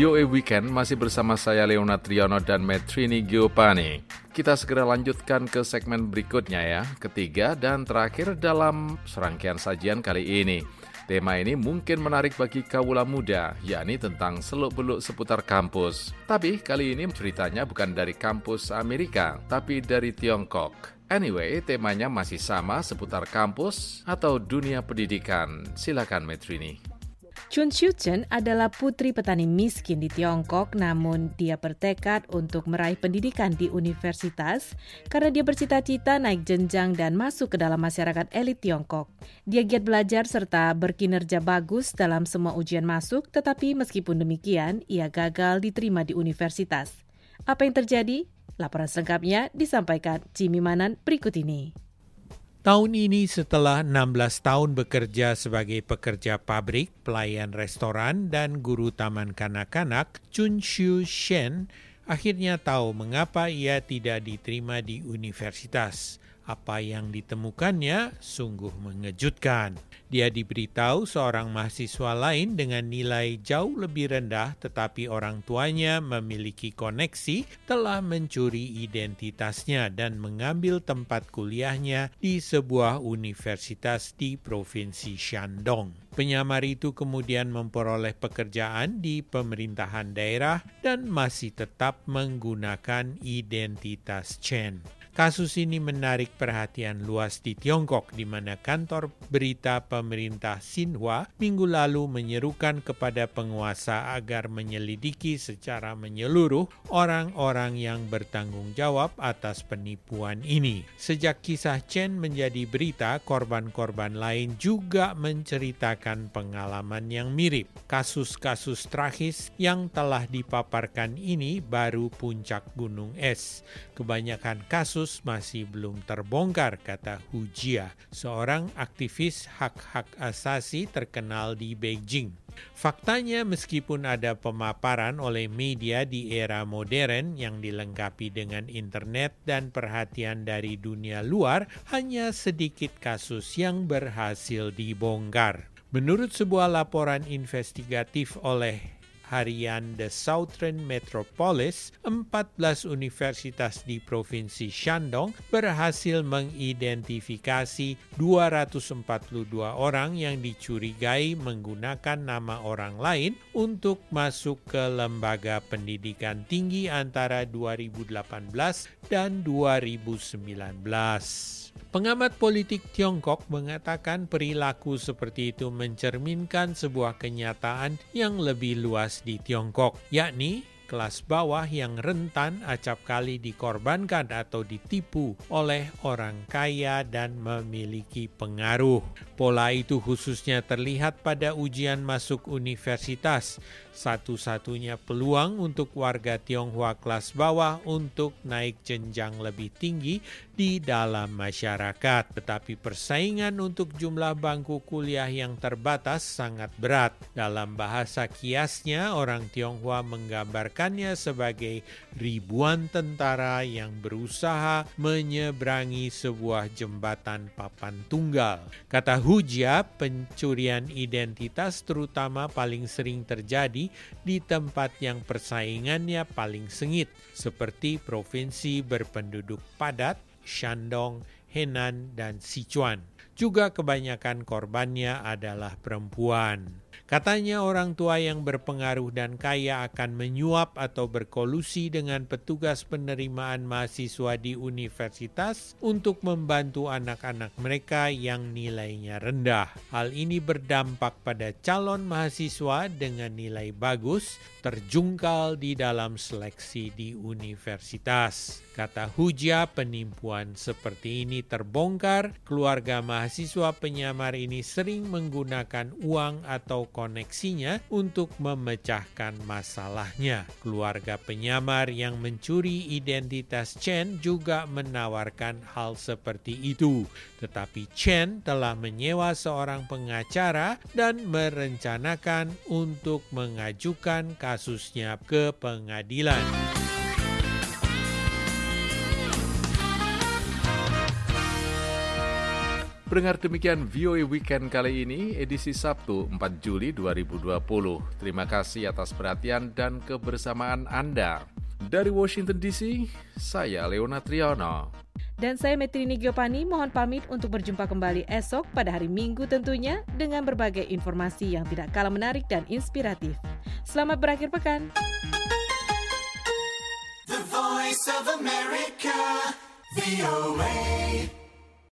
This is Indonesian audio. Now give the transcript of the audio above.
VOA Weekend masih bersama saya Leona Triano dan Metrini Giopani. Kita segera lanjutkan ke segmen berikutnya ya, ketiga dan terakhir dalam serangkaian sajian kali ini. Tema ini mungkin menarik bagi kawula muda, yakni tentang seluk-beluk seputar kampus. Tapi kali ini ceritanya bukan dari kampus Amerika, tapi dari Tiongkok. Anyway, temanya masih sama seputar kampus atau dunia pendidikan. Silakan Metrini. Chun Xiu-chen adalah putri petani miskin di Tiongkok, namun dia bertekad untuk meraih pendidikan di universitas karena dia bercita-cita naik jenjang dan masuk ke dalam masyarakat elit Tiongkok. Dia giat belajar serta berkinerja bagus dalam semua ujian masuk, tetapi meskipun demikian, ia gagal diterima di universitas. Apa yang terjadi? Laporan selengkapnya disampaikan Jimmy Manan berikut ini. Tahun ini setelah 16 tahun bekerja sebagai pekerja pabrik, pelayan restoran, dan guru taman kanak-kanak, Chun Xiu Shen akhirnya tahu mengapa ia tidak diterima di universitas. Apa yang ditemukannya sungguh mengejutkan. Dia diberitahu seorang mahasiswa lain dengan nilai jauh lebih rendah tetapi orang tuanya memiliki koneksi telah mencuri identitasnya dan mengambil tempat kuliahnya di sebuah universitas di provinsi Shandong. Penyamar itu kemudian memperoleh pekerjaan di pemerintahan daerah dan masih tetap menggunakan identitas Chen. Kasus ini menarik perhatian luas di Tiongkok di mana kantor berita pemerintah Xinhua minggu lalu menyerukan kepada penguasa agar menyelidiki secara menyeluruh orang-orang yang bertanggung jawab atas penipuan ini. Sejak kisah Chen menjadi berita, korban-korban lain juga menceritakan pengalaman yang mirip. Kasus-kasus tragis yang telah dipaparkan ini baru puncak gunung es. Kebanyakan kasus kasus masih belum terbongkar, kata Hu Jia, seorang aktivis hak-hak asasi terkenal di Beijing. Faktanya meskipun ada pemaparan oleh media di era modern yang dilengkapi dengan internet dan perhatian dari dunia luar, hanya sedikit kasus yang berhasil dibongkar. Menurut sebuah laporan investigatif oleh harian The Southern Metropolis, 14 universitas di Provinsi Shandong berhasil mengidentifikasi 242 orang yang dicurigai menggunakan nama orang lain untuk masuk ke lembaga pendidikan tinggi antara 2018 dan 2019. Pengamat politik Tiongkok mengatakan perilaku seperti itu mencerminkan sebuah kenyataan yang lebih luas di Tiongkok, yakni kelas bawah yang rentan acap kali dikorbankan atau ditipu oleh orang kaya dan memiliki pengaruh. Pola itu khususnya terlihat pada ujian masuk universitas, satu-satunya peluang untuk warga Tionghoa kelas bawah untuk naik jenjang lebih tinggi di dalam masyarakat. Tetapi persaingan untuk jumlah bangku kuliah yang terbatas sangat berat. Dalam bahasa kiasnya, orang Tionghoa menggambarkan menggambarkannya sebagai ribuan tentara yang berusaha menyeberangi sebuah jembatan papan tunggal. Kata Hujia, pencurian identitas terutama paling sering terjadi di tempat yang persaingannya paling sengit, seperti provinsi berpenduduk padat, Shandong, Henan, dan Sichuan. Juga kebanyakan korbannya adalah perempuan. Katanya orang tua yang berpengaruh dan kaya akan menyuap atau berkolusi dengan petugas penerimaan mahasiswa di universitas untuk membantu anak-anak mereka yang nilainya rendah. Hal ini berdampak pada calon mahasiswa dengan nilai bagus terjungkal di dalam seleksi di universitas. Kata Huja, penipuan seperti ini terbongkar. Keluarga mahasiswa penyamar ini sering menggunakan uang atau koneksinya untuk memecahkan masalahnya. Keluarga penyamar yang mencuri identitas Chen juga menawarkan hal seperti itu. Tetapi Chen telah menyewa seorang pengacara dan merencanakan untuk mengajukan kasusnya ke pengadilan. Pendengar demikian VOA Weekend kali ini, edisi Sabtu 4 Juli 2020. Terima kasih atas perhatian dan kebersamaan Anda. Dari Washington DC, saya Leona Triano. Dan saya Metrini Giopani mohon pamit untuk berjumpa kembali esok pada hari Minggu tentunya dengan berbagai informasi yang tidak kalah menarik dan inspiratif. Selamat berakhir pekan. The Voice of America, VOA.